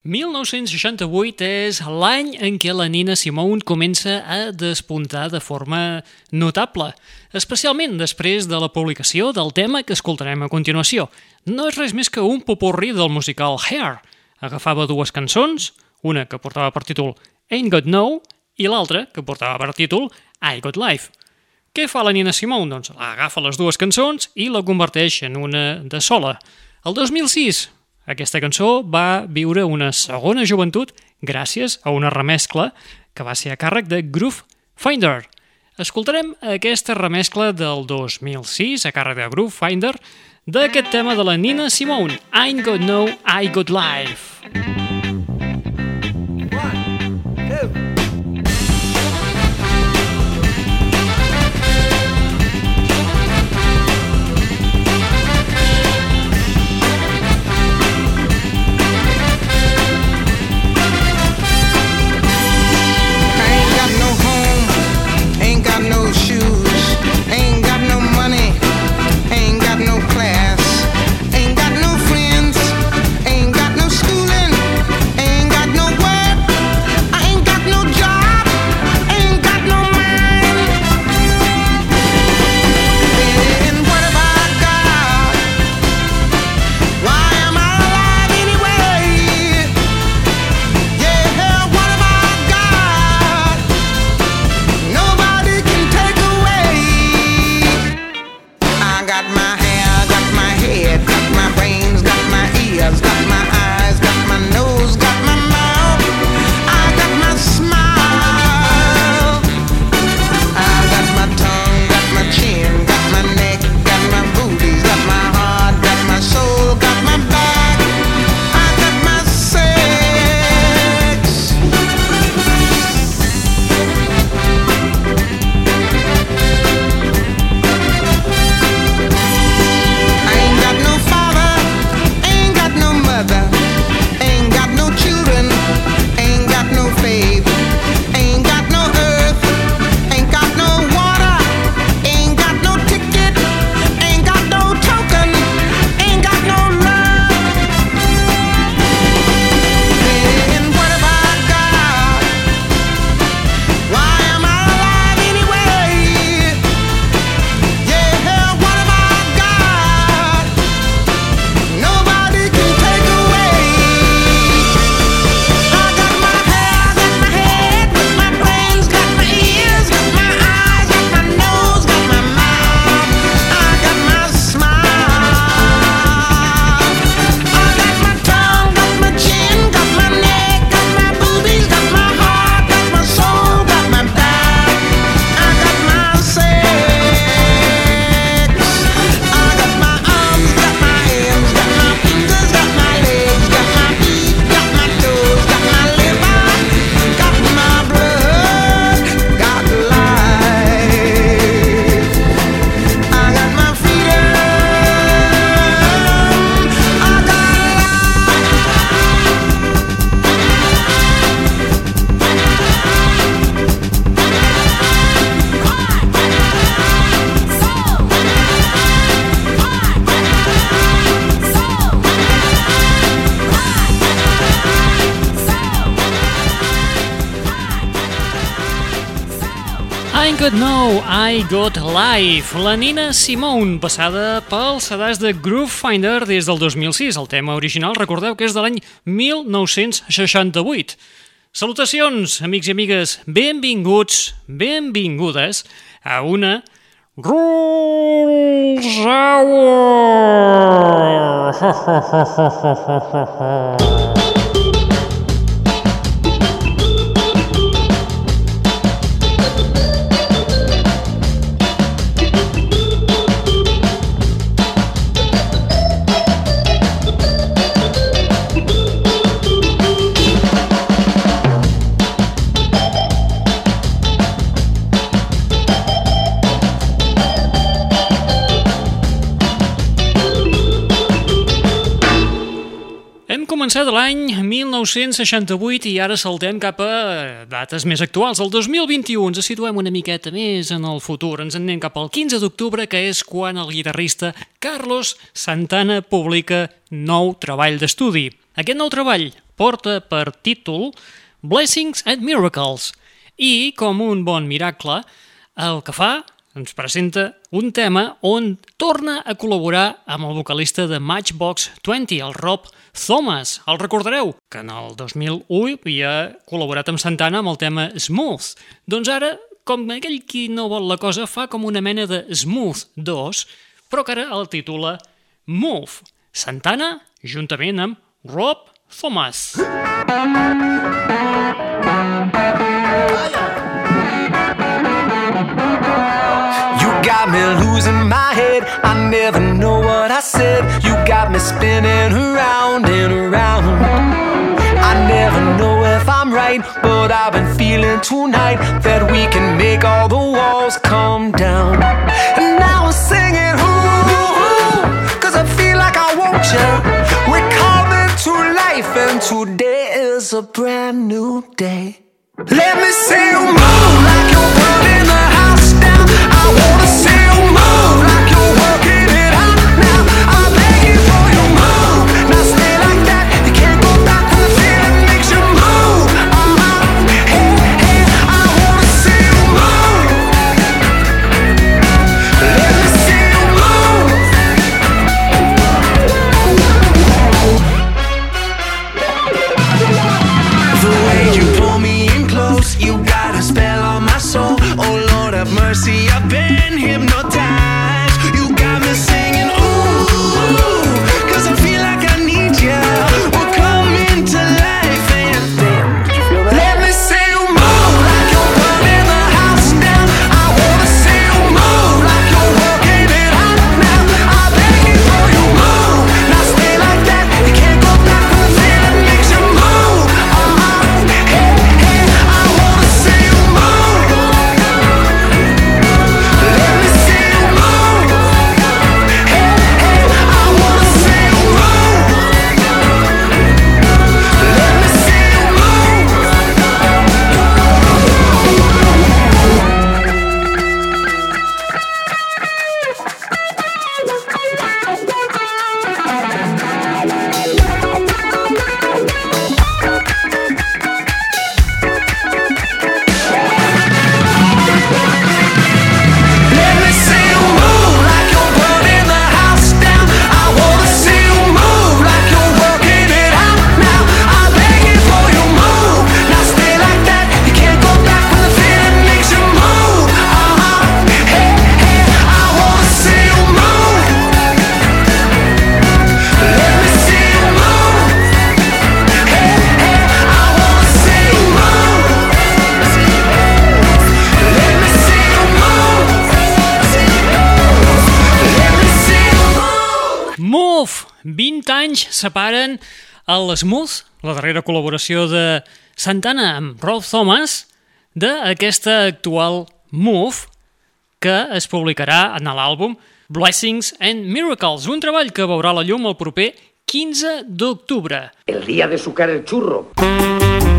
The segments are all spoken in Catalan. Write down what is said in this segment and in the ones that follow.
1968 és l'any en què la Nina Simone comença a despuntar de forma notable, especialment després de la publicació del tema que escoltarem a continuació. No és res més que un popurri del musical Hair. Agafava dues cançons, una que portava per títol Ain't Got No i l'altra que portava per títol I Got Life. Què fa la Nina Simone? Doncs agafa les dues cançons i la converteix en una de sola. El 2006 aquesta cançó va viure una segona joventut gràcies a una remescla que va ser a càrrec de Groove Finder. Escoltarem aquesta remescla del 2006 a càrrec de Groove Finder d'aquest tema de la Nina Simone, I Got No, I Got Life. Got No, I Got Life, la Nina Simone, passada pels sedars de Groove Finder des del 2006. El tema original, recordeu que és de l'any 1968. Salutacions, amics i amigues, benvinguts, benvingudes a una Rules Hour! començat l'any 1968 i ara saltem cap a dates més actuals. El 2021 ens situem una miqueta més en el futur. Ens en anem cap al 15 d'octubre, que és quan el guitarrista Carlos Santana publica nou treball d'estudi. Aquest nou treball porta per títol Blessings and Miracles i, com un bon miracle, el que fa ens presenta un tema on torna a col·laborar amb el vocalista de Matchbox 20, el Rob Thomas. El recordareu, que en el 2001 havia col·laborat amb Santana amb el tema Smooth. Doncs ara, com aquell qui no vol la cosa, fa com una mena de Smooth 2, però que ara el titula Move. Santana, juntament amb Rob Thomas. Got me losing my head. I never know what I said. You got me spinning around and around. I never know if I'm right, but I've been feeling tonight that we can make all the walls come down. And now I'm singing, ooh, cause I feel like I want you. We're coming to life, and today is a brand new day. Let me see you move like you're burning the house. I wanna see you move like you're working separen el Smooth, la darrera col·laboració de Santana amb Rob Thomas, d'aquesta actual Move, que es publicarà en l'àlbum Blessings and Miracles, un treball que veurà la llum el proper 15 d'octubre. El día de sucar el churro. Molt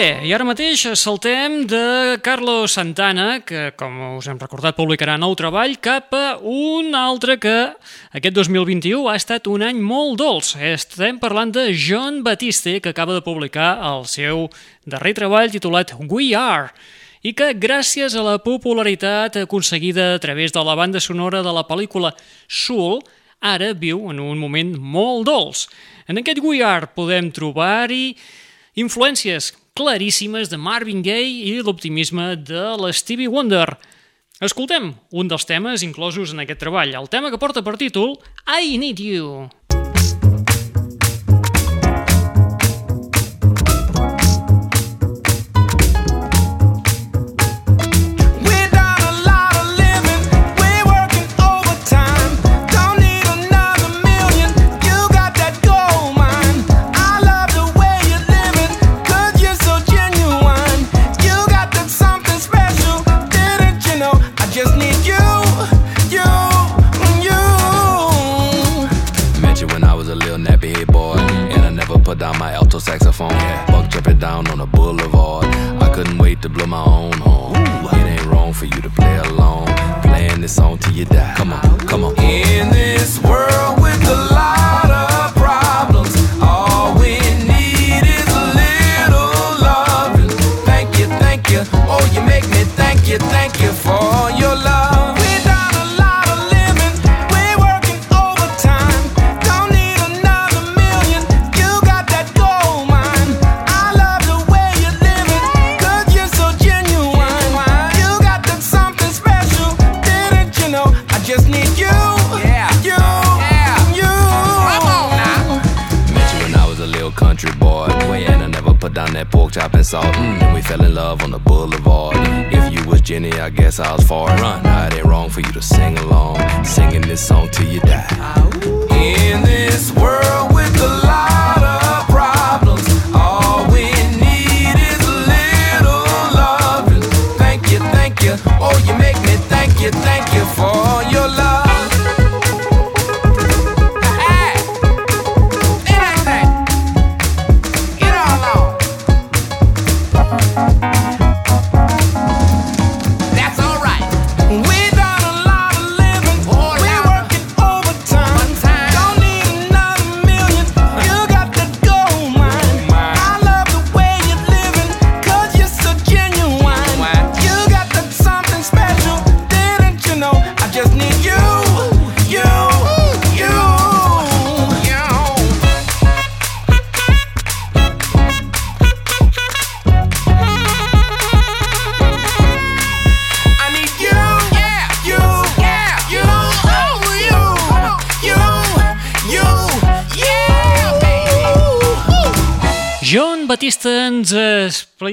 bé, i ara mateix saltem de Carlos Santana, que, com us hem recordat, publicarà nou treball, cap a un altre que aquest 2021 ha estat un any molt dolç. Estem parlant de John Batiste, que acaba de publicar el seu darrer treball titulat We Are, i que gràcies a la popularitat aconseguida a través de la banda sonora de la pel·lícula Soul, ara viu en un moment molt dolç. En aquest We Are podem trobar-hi influències claríssimes de Marvin Gaye i l'optimisme de l'Stevie Wonder. Escoltem un dels temes inclosos en aquest treball, el tema que porta per títol I Need You.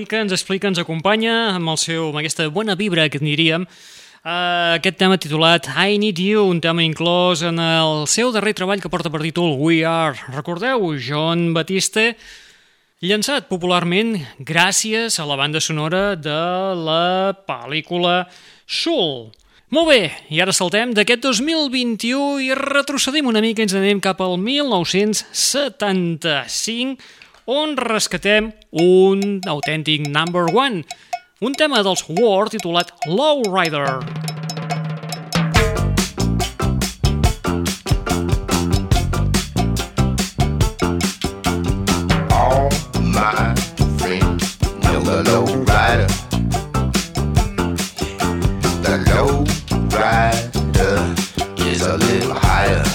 que ens explica, ens acompanya amb, el seu, amb aquesta bona vibra que diríem, Uh, aquest tema titulat I Need You, un tema inclòs en el seu darrer treball que porta per títol We Are. Recordeu, John Batiste, llançat popularment gràcies a la banda sonora de la pel·lícula Soul. Molt bé, i ara saltem d'aquest 2021 i retrocedim una mica, ens anem cap al 1975, on rescatem un autèntic number one, un tema dels War titulat Lowrider. Rider. The low rider is a little higher.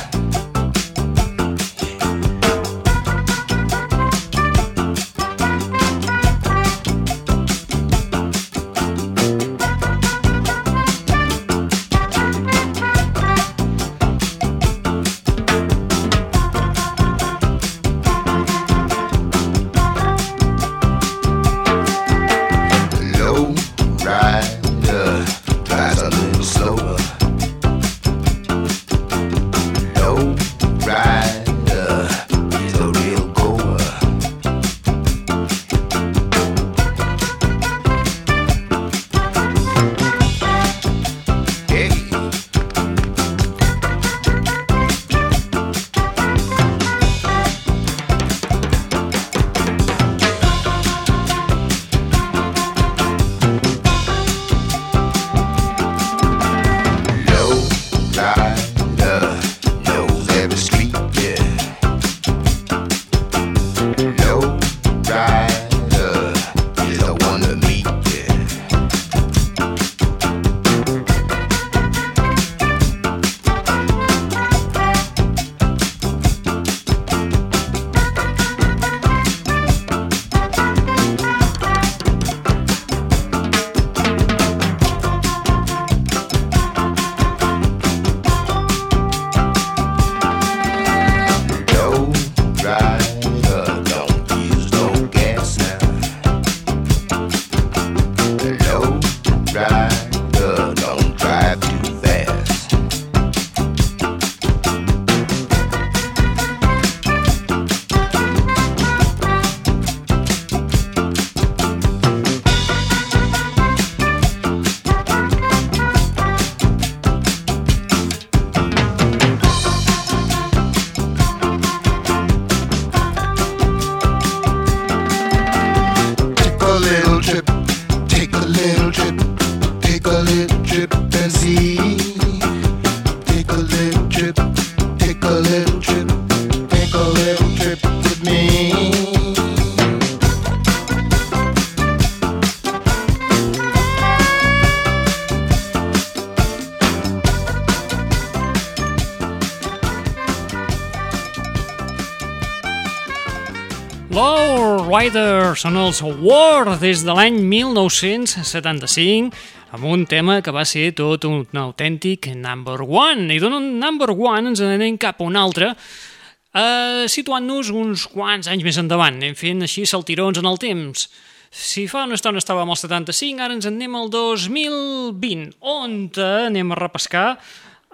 Rider són els War des de l'any 1975 amb un tema que va ser tot un autèntic number one. I d'un number one ens anem cap a un altre eh, situant-nos uns quants anys més endavant, anem fent així saltirons en el temps. Si fa una estona estàvem al 75, ara ens en anem al 2020, on anem a repescar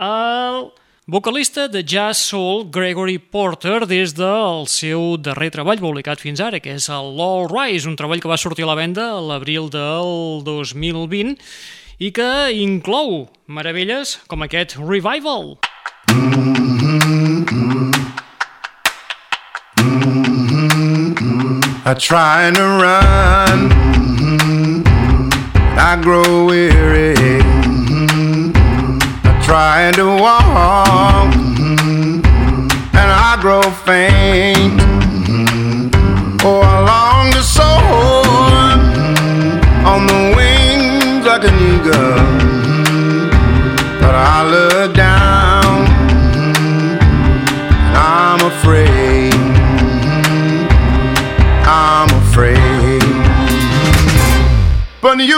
el vocalista de jazz soul Gregory Porter des del seu darrer treball publicat fins ara, que és el Low Rise, un treball que va sortir a la venda a l'abril del 2020 i que inclou meravelles com aquest Revival. I try to run, I grow weary. I try to walk, and I grow faint. Oh, I long to soar on the wings like an eagle, but I look down, and I'm afraid. I'm afraid. But you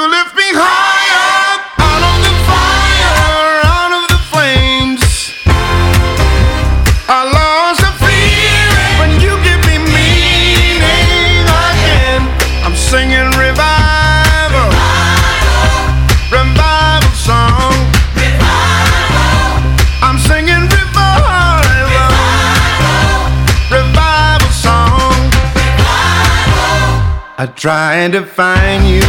I tried to find you,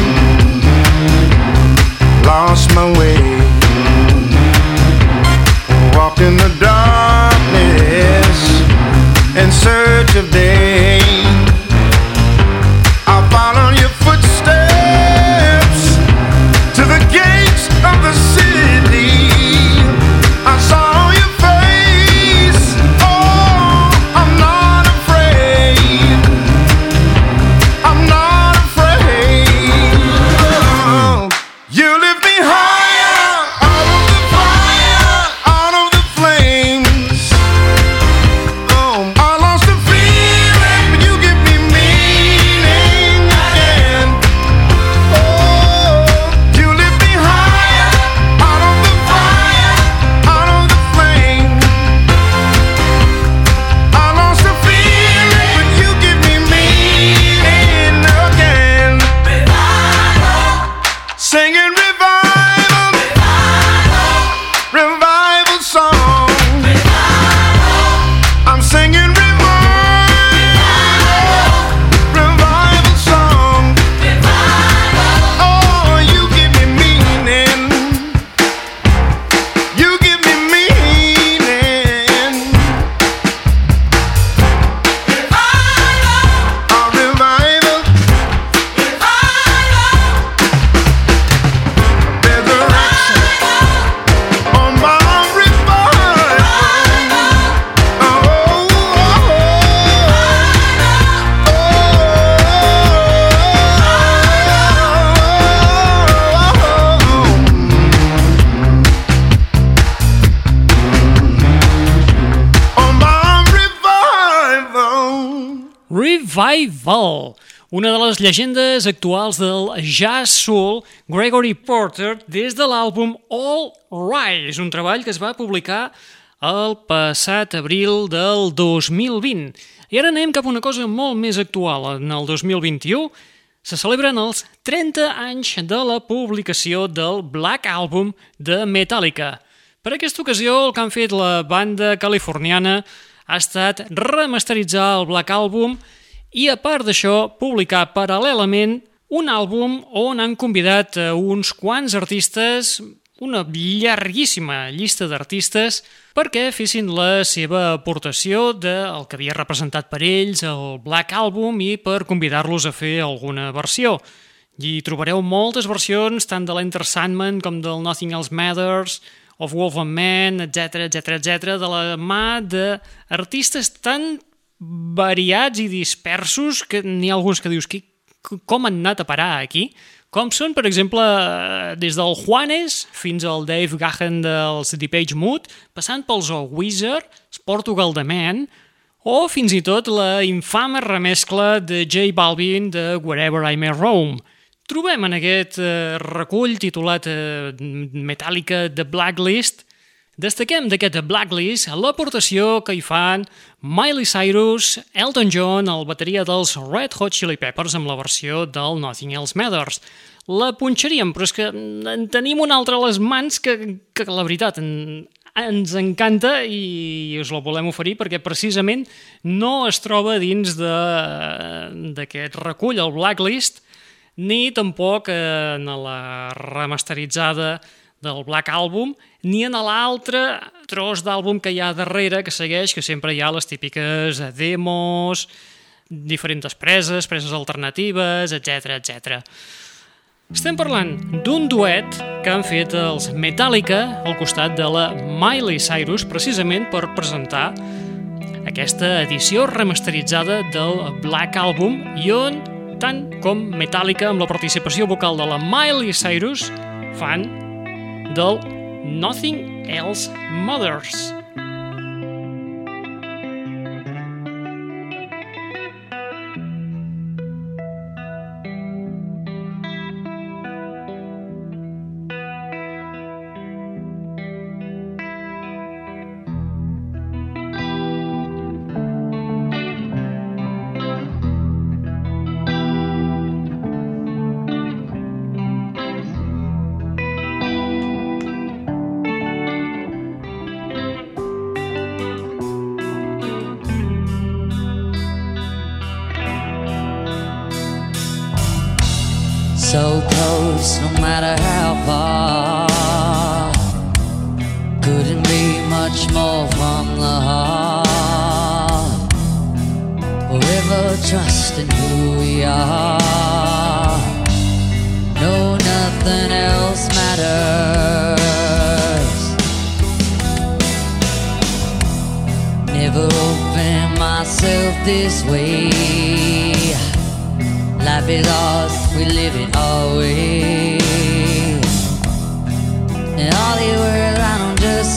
lost my way, walked in the darkness in search of day. Revival, una de les llegendes actuals del jazz soul Gregory Porter des de l'àlbum All Rise, un treball que es va publicar el passat abril del 2020. I ara anem cap a una cosa molt més actual. En el 2021 se celebren els 30 anys de la publicació del Black Album de Metallica. Per aquesta ocasió, el que han fet la banda californiana ha estat remasteritzar el Black Album i, a part d'això, publicar paral·lelament un àlbum on han convidat uns quants artistes, una llarguíssima llista d'artistes, perquè fessin la seva aportació del que havia representat per ells el Black Album i per convidar-los a fer alguna versió. I trobareu moltes versions tant de l'Enter Sandman com del Nothing Else Matters of Wolf and Man, etc etc etc, de la mà d'artistes tan variats i dispersos que n'hi ha alguns que dius que, com han anat a parar aquí? Com són, per exemple, des del Juanes fins al Dave Gahan dels Deepage Mood, passant pels O Wizard, Portugal The Man, o fins i tot la infame remescla de J Balvin de Wherever I May Roam. Trobem en aquest eh, recull titulat eh, Metallica The Blacklist Destaquem d'aquest Blacklist l'aportació que hi fan Miley Cyrus, Elton John, el bateria dels Red Hot Chili Peppers amb la versió del Nothing Else Matters. La punxaríem, però és que en tenim una altra a les mans que, que la veritat en, ens encanta i us la volem oferir perquè precisament no es troba dins d'aquest recull, el Blacklist, ni tampoc en la remasteritzada del Black Album, ni en l'altre tros d'àlbum que hi ha darrere que segueix, que sempre hi ha les típiques demos, diferents preses, preses alternatives, etc etc. Estem parlant d'un duet que han fet els Metallica al costat de la Miley Cyrus precisament per presentar aquesta edició remasteritzada del Black Album i on, tant com Metallica amb la participació vocal de la Miley Cyrus, fan del Nothing Else Matters.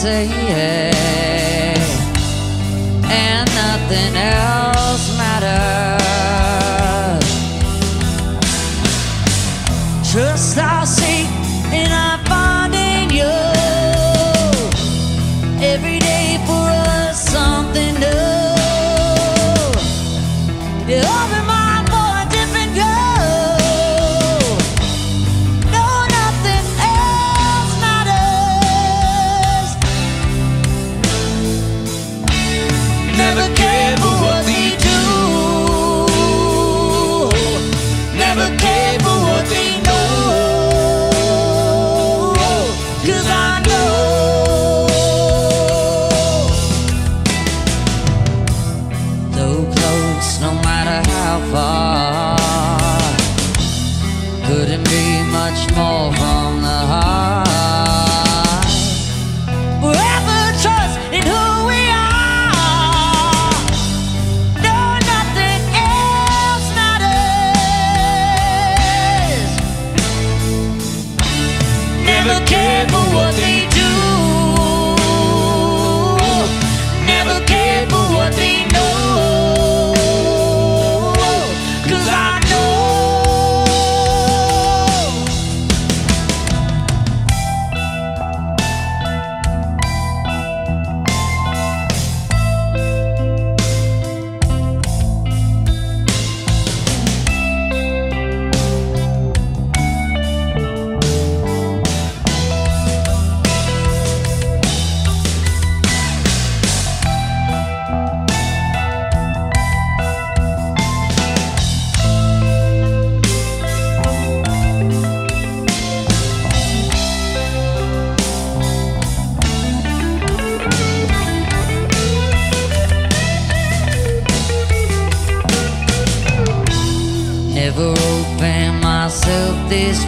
Say yeah. And nothing else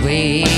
way.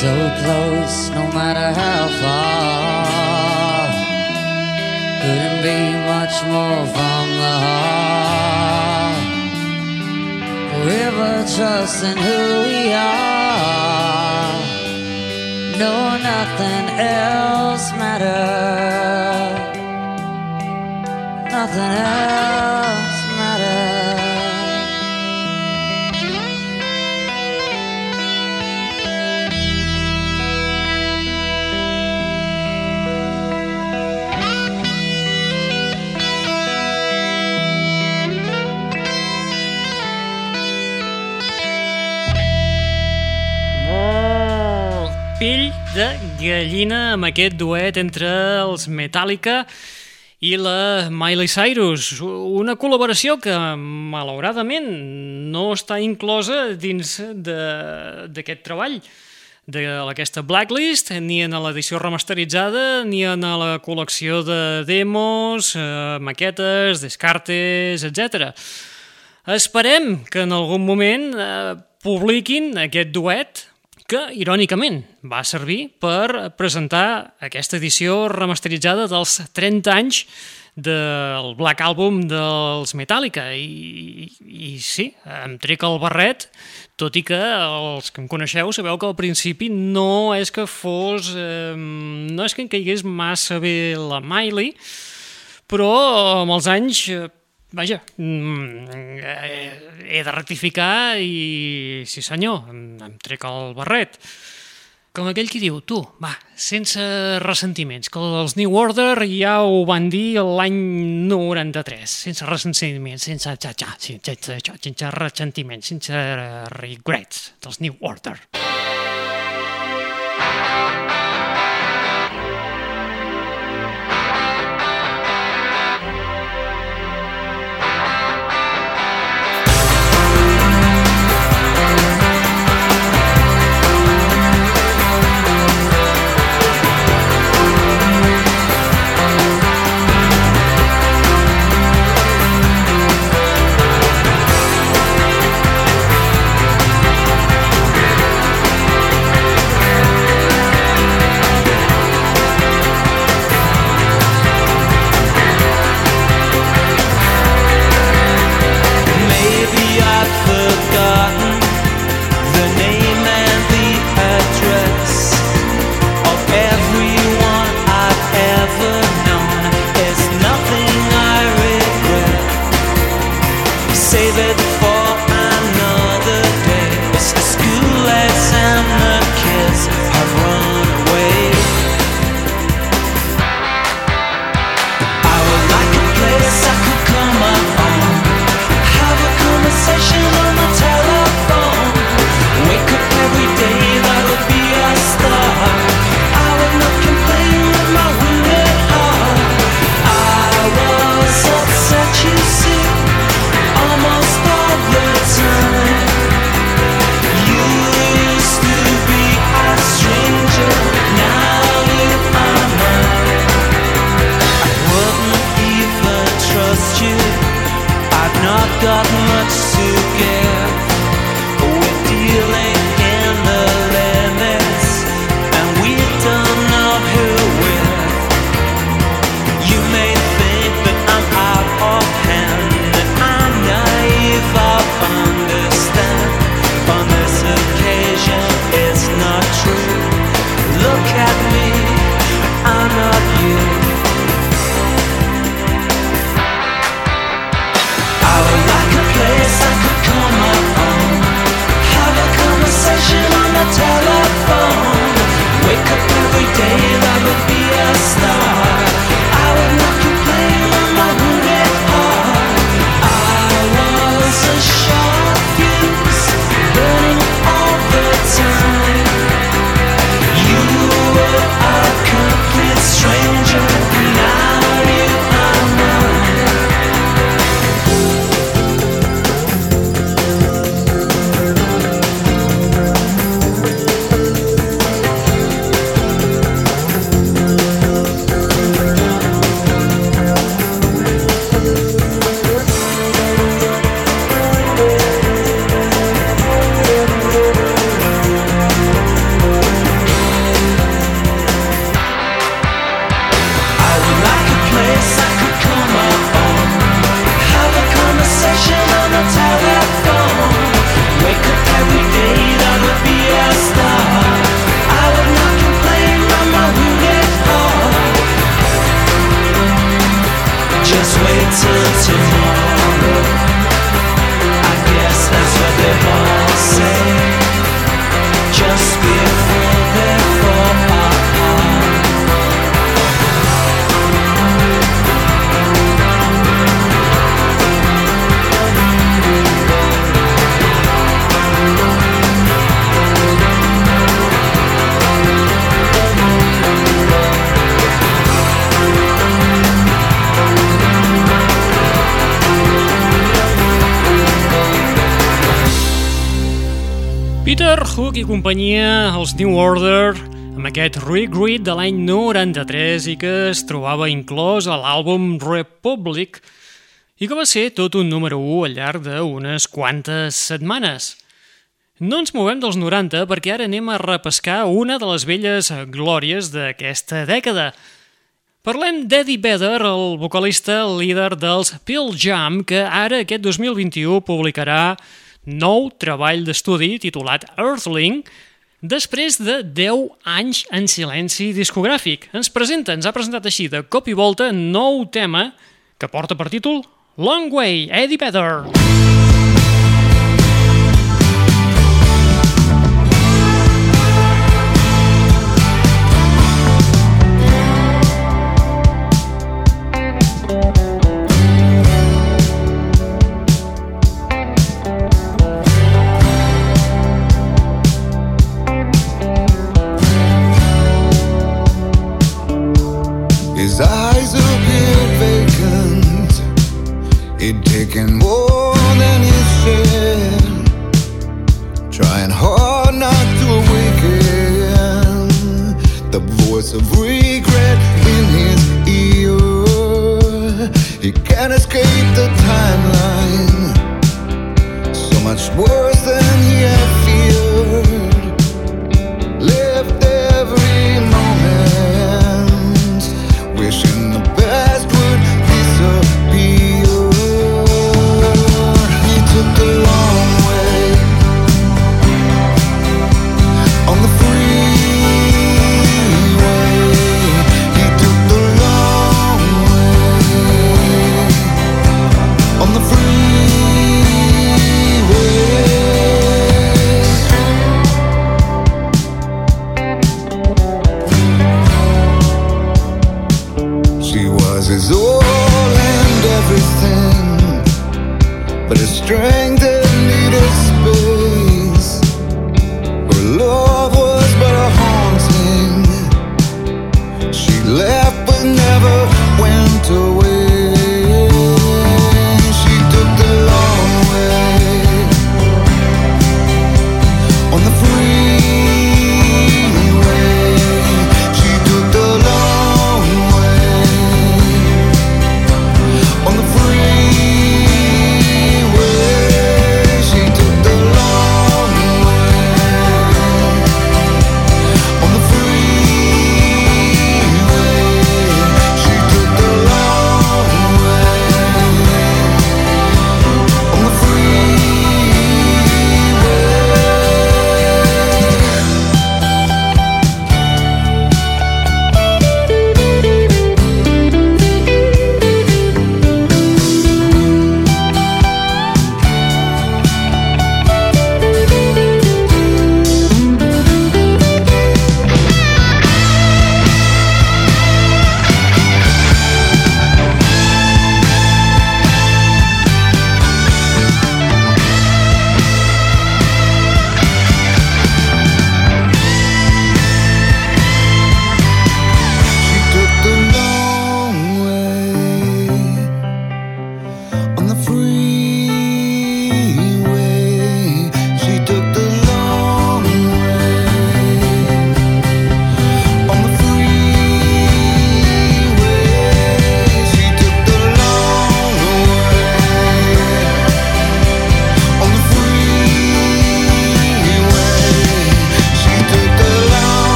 So close, no matter how far. Couldn't be much more from the heart. Forever trusting who we are. No, nothing else matters. Nothing else gallina amb aquest duet entre els Metallica i la Miley Cyrus. Una col·laboració que, malauradament, no està inclosa dins d'aquest treball d'aquesta Blacklist, ni en l'edició remasteritzada, ni en la col·lecció de demos, eh, maquetes, descartes, etc. Esperem que en algun moment eh, publiquin aquest duet que, irònicament, va servir per presentar aquesta edició remasteritzada dels 30 anys del Black Album dels Metallica. I, i sí, em trec el barret tot i que els que em coneixeu sabeu que al principi no és que fos eh, no és que em caigués massa bé la Miley però amb els anys vaja mm, eh, he de rectificar i sí senyor, em, trec el barret com aquell qui diu, tu, va, sense ressentiments, que els New Order ja ho van dir l'any 93, sense ressentiments, sense xa-xa, sense, sense, sense ressentiments, sense regrets dels New Order. Hook i companyia, els New Order, amb aquest Regret de l'any 93 i que es trobava inclòs a l'àlbum Republic i que va ser tot un número 1 al llarg d'unes quantes setmanes. No ens movem dels 90 perquè ara anem a repescar una de les velles glòries d'aquesta dècada. Parlem d'Eddie Vedder, el vocalista líder dels Pearl Jam, que ara aquest 2021 publicarà nou treball d'estudi titulat Earthling, després de 10 anys en silenci discogràfic. Ens presenta, ens ha presentat així de cop i volta nou tema que porta per títol Long Way, Eddie Vedder. His He'd taken more than his share. Trying hard not to awaken the voice of regret in his ear. He can't escape the timeline. So much worse than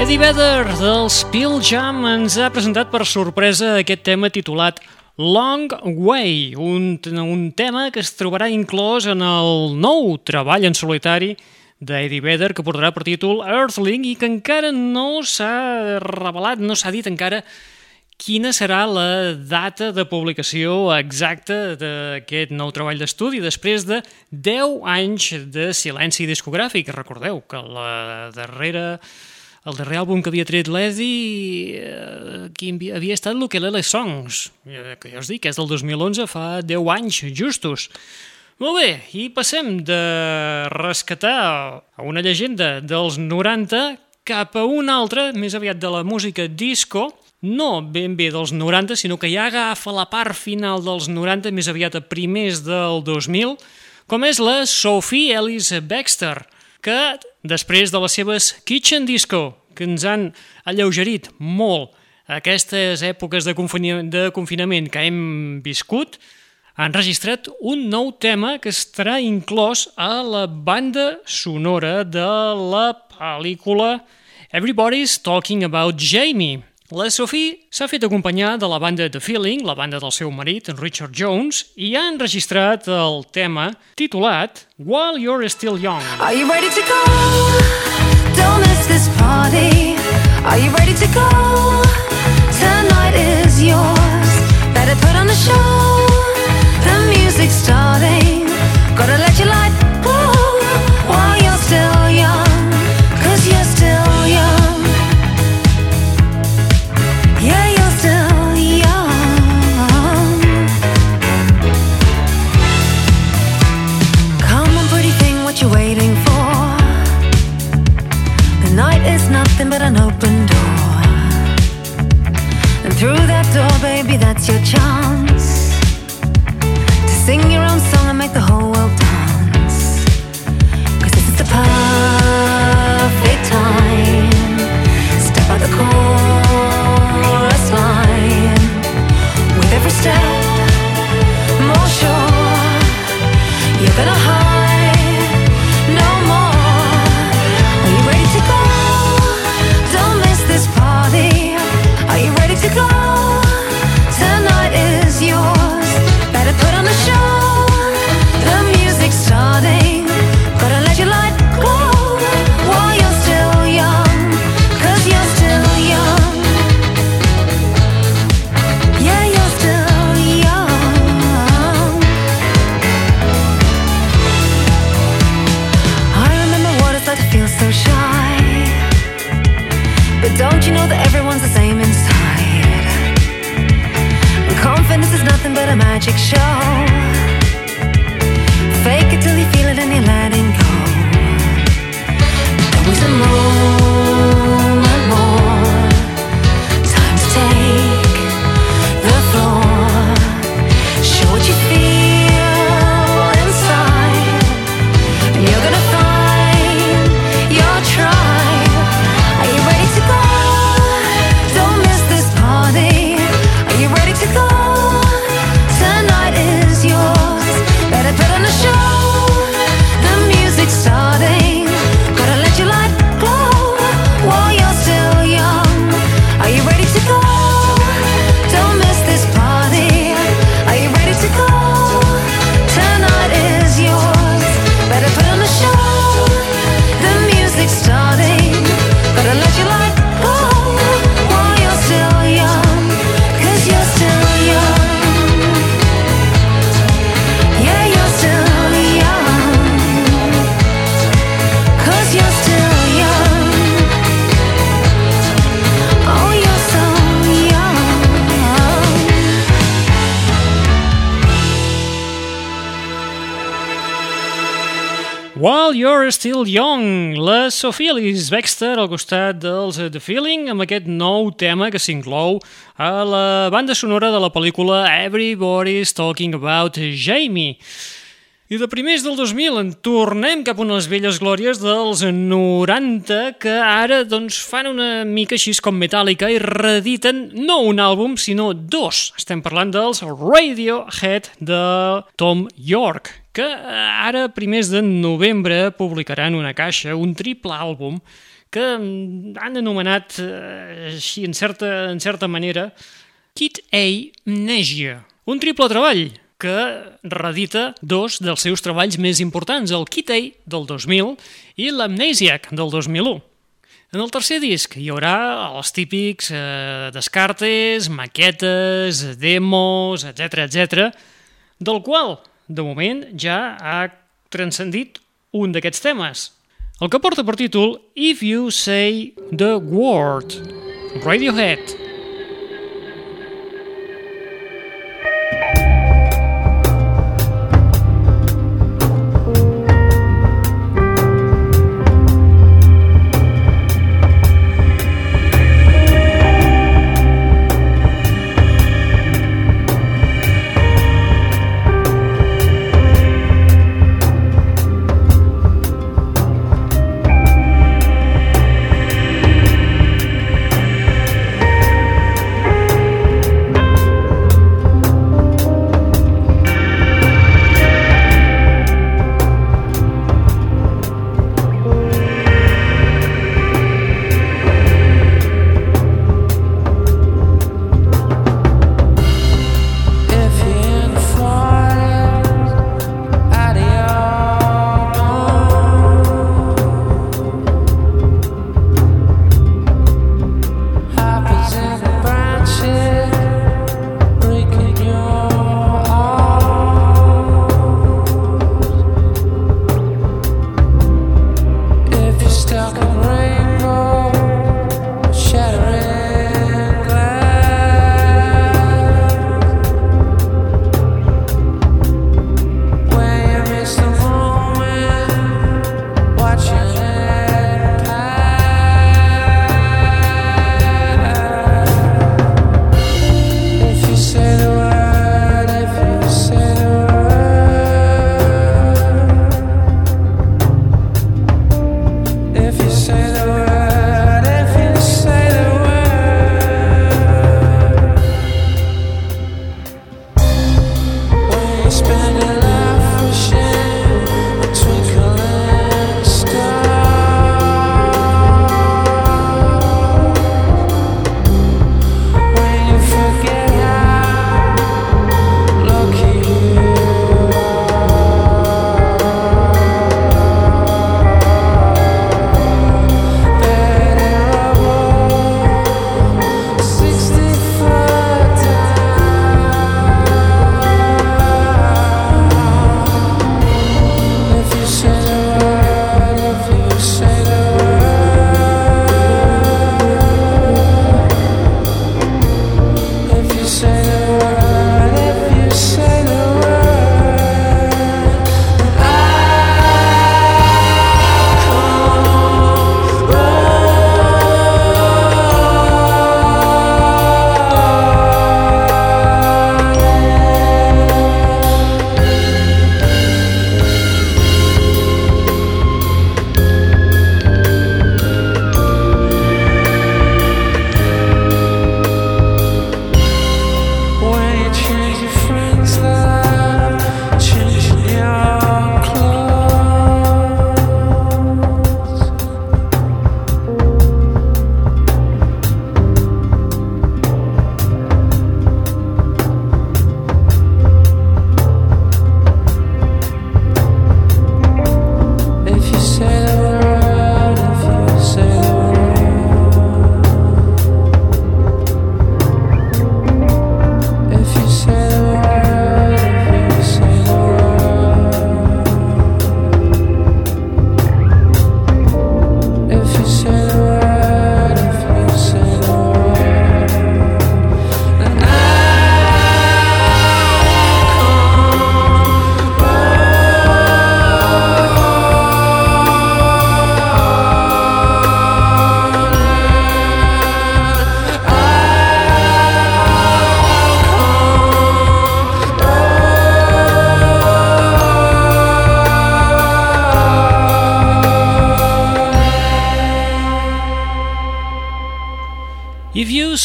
Vedder dels Pill Jam ens ha presentat per sorpresa aquest tema titulat Long Way, un, un tema que es trobarà inclòs en el nou treball en solitari d'Eddie Vedder que portarà per títol Earthling i que encara no s'ha revelat, no s'ha dit encara quina serà la data de publicació exacta d'aquest nou treball d'estudi després de 10 anys de silenci discogràfic. Recordeu que la darrera el darrer àlbum que havia tret l'Eddie eh, havia- havia estat l'Ukelele Songs, eh, que ja us dic, és del 2011, fa 10 anys justos. Molt bé, i passem de rescatar a una llegenda dels 90 cap a una altra, més aviat de la música disco, no ben bé dels 90, sinó que ja agafa la part final dels 90, més aviat a primers del 2000, com és la Sophie Ellis Baxter, que després de les seves Kitchen Disco, que ens han alleugerit molt aquestes èpoques de, confini de confinament que hem viscut, han registrat un nou tema que estarà inclòs a la banda sonora de la pel·lícula Everybody's Talking About Jamie. La Sophie s'ha fet acompanyar de la banda The Feeling, la banda del seu marit, en Richard Jones, i ha enregistrat el tema titulat While You're Still Young. Are you ready to go? Don't miss this party. Are you ready to go? Tonight is yours. Better put on the show. The music's starting. Gotta let your light go Still Young, la Sophie Ellis Baxter al costat dels The Feeling amb aquest nou tema que s'inclou a la banda sonora de la pel·lícula Everybody's Talking About Jamie. I de primers del 2000 en tornem cap a unes velles glòries dels 90 que ara doncs, fan una mica així com metàl·lica i rediten no un àlbum sinó dos. Estem parlant dels Radiohead de Tom York que eh, ara primers de novembre publicaran una caixa, un triple àlbum que mm, han anomenat eh, així en certa, en certa manera Kit A Amnesia. Un triple treball que redita dos dels seus treballs més importants, el Kitei del 2000 i l'Amnesiac del 2001. En el tercer disc hi haurà els típics eh, descartes, maquetes, demos, etc etc, del qual, de moment, ja ha transcendit un d'aquests temes, el que porta per títol If You Say The Word, Radiohead.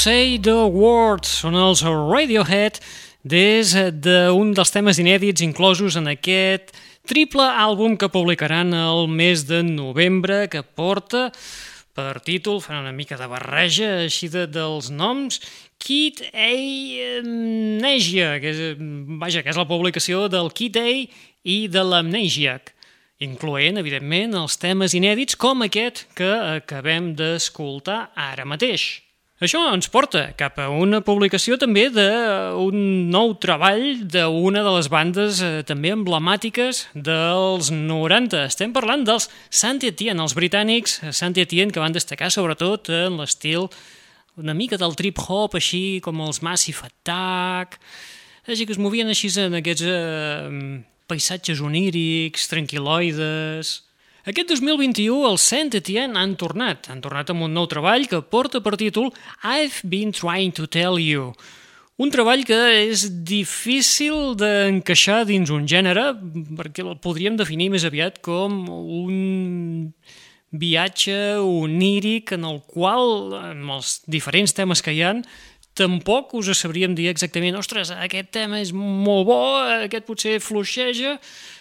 Say the Words són els Radiohead des d'un dels temes inèdits inclosos en aquest triple àlbum que publicaran el mes de novembre que porta per títol, fan una mica de barreja així de, dels noms, Kid Amnesia, que és, vaja, que és la publicació del Kid A i de l'Amnesiac incloent, evidentment, els temes inèdits com aquest que acabem d'escoltar ara mateix. Això ens porta cap a una publicació també d'un nou treball d'una de les bandes eh, també emblemàtiques dels 90. Estem parlant dels Saint Etienne, els britànics Saint Etienne, que van destacar sobretot en l'estil una mica del trip-hop, així com els Massive Attack, així que es movien així en aquests eh, paisatges onírics, tranquil·loides... Aquest 2021 els Saint Etienne han tornat, han tornat amb un nou treball que porta per títol I've been trying to tell you. Un treball que és difícil d'encaixar dins un gènere, perquè el podríem definir més aviat com un viatge oníric en el qual, amb els diferents temes que hi han, tampoc us sabríem dir exactament ostres, aquest tema és molt bo, aquest potser fluixeja,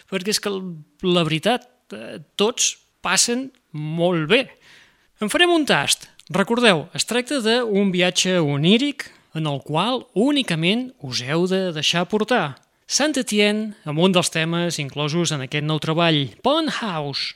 perquè és que la veritat, eh, tots passen molt bé. En farem un tast. Recordeu, es tracta d'un viatge oníric en el qual únicament us heu de deixar portar. Sant Etienne, amb un dels temes inclosos en aquest nou treball, Pond House.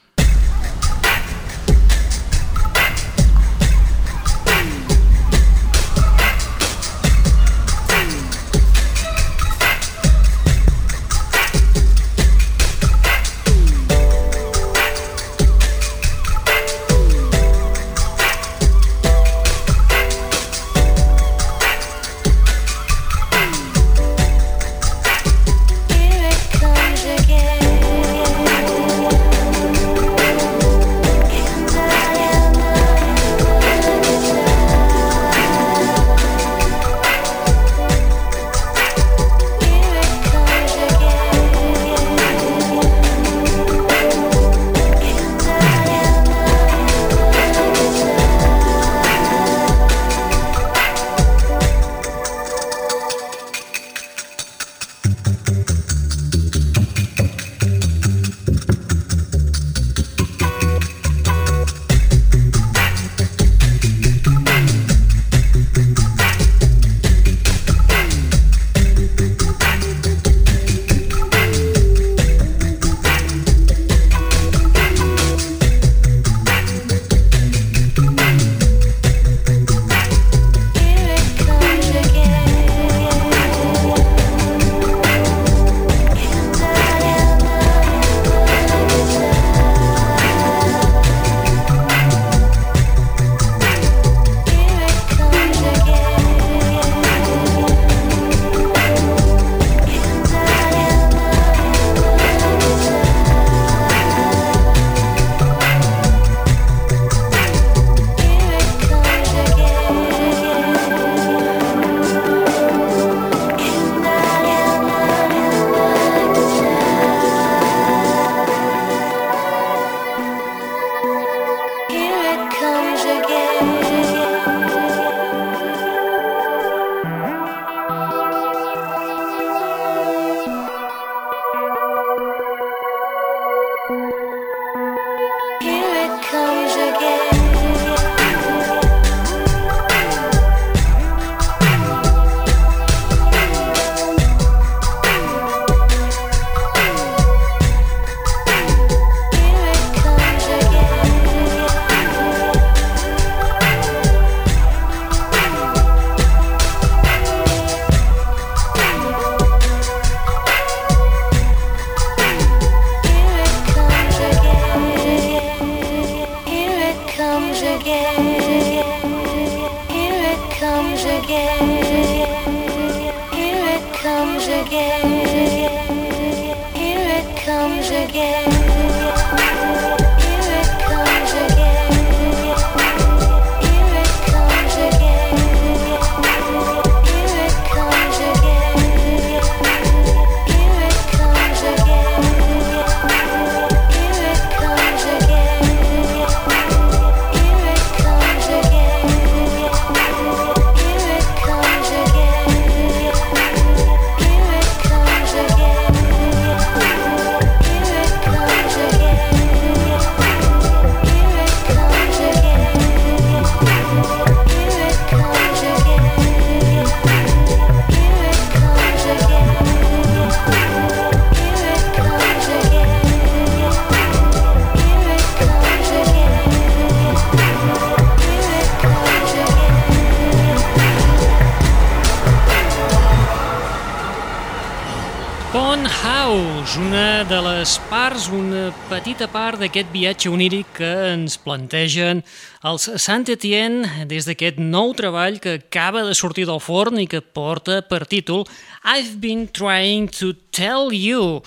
House, una de les parts, una petita part d'aquest viatge oníric que ens plantegen els Sant Etienne des d'aquest nou treball que acaba de sortir del forn i que porta per títol I've been trying to tell you.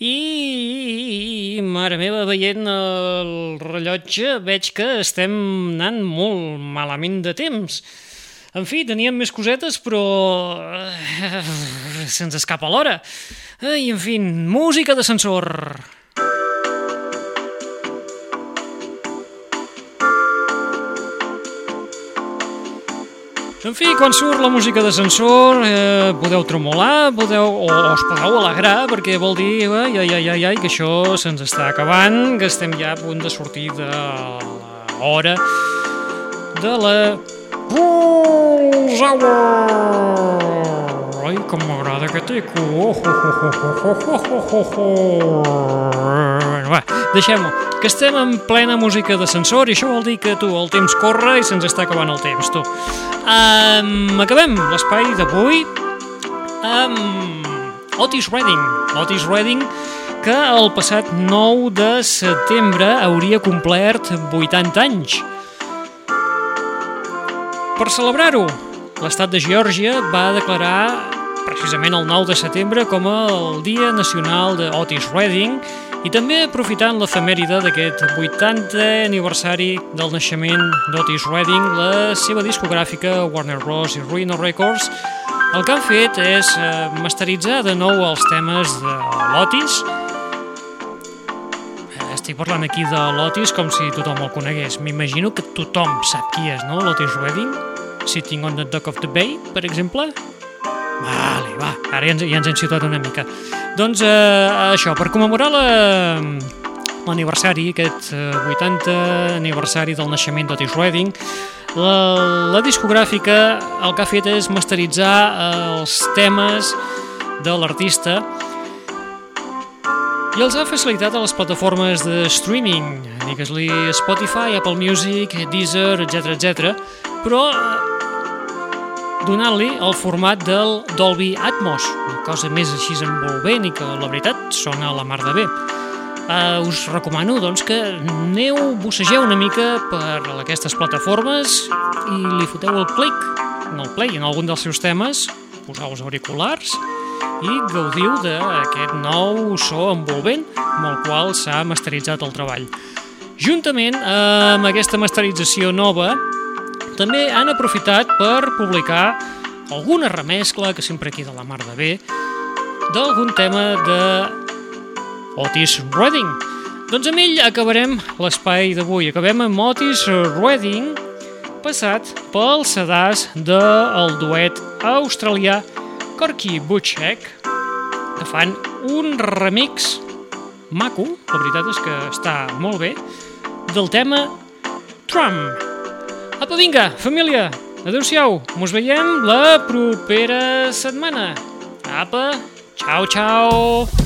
I, mare meva, veient el rellotge, veig que estem anant molt malament de temps. En fi, teníem més cosetes, però eh, se'ns escapa l'hora. I, en fi, música d'ascensor. En fi, quan surt la música d'ascensor, eh, podeu tremolar, podeu, o, o us podeu alegrar, perquè vol dir ai, ai, ai, ai, ai, que això se'ns està acabant, que estem ja a punt de sortir de l'hora de la Rules Hour! Ai, com m'agrada aquest eco! Oh, oh, oh, oh, oh, oh, oh, oh. Va, deixem-ho, que estem en plena música d'ascensor i això vol dir que tu, el temps corre i se'ns està acabant el temps, tu. Um, acabem l'espai d'avui amb Otis Redding. Otis Redding que el passat 9 de setembre hauria complert 80 anys. Per celebrar-ho, l'estat de Geòrgia va declarar precisament el 9 de setembre com el Dia Nacional d'Otis Redding i també aprofitant l'efemèride d'aquest 80è aniversari del naixement d'Otis Redding, la seva discogràfica Warner Bros. i Rhino Records el que han fet és eh, masteritzar de nou els temes de l'Otis Eh, estic parlant aquí de l'Otis com si tothom el conegués. M'imagino que tothom sap qui és, no? L'Otis Redding? Sitting on the Dock of the Bay, per exemple? Vale, va, ara ja ens, ja ens hem situat una mica. Doncs eh, això, per commemorar la, l'aniversari, aquest eh, 80 aniversari del naixement d'Otis Redding, la, la discogràfica el que ha fet és masteritzar eh, els temes de l'artista i els ha facilitat a les plataformes de streaming, digues-li Spotify, Apple Music, Deezer, etc etc. però eh, donant-li el format del Dolby Atmos, una cosa més així envolvent i que la veritat sona a la mar de bé. Uh, us recomano doncs, que aneu, bussegeu una mica per aquestes plataformes i li foteu el clic en el play en algun dels seus temes, poseu els auriculars i gaudiu d'aquest nou so envolvent amb el qual s'ha masteritzat el treball. Juntament amb aquesta masterització nova, també han aprofitat per publicar alguna remescla, que sempre queda la mar de bé, d'algun tema de Otis Redding. Doncs amb ell acabarem l'espai d'avui. Acabem amb Otis Redding, passat pel sedàs del duet australià Corky Butchek, que fan un remix maco, la veritat és que està molt bé, del tema Trump. Apa, vinga, família, adeu-siau, mos veiem la propera setmana. Apa, ciao, ciao.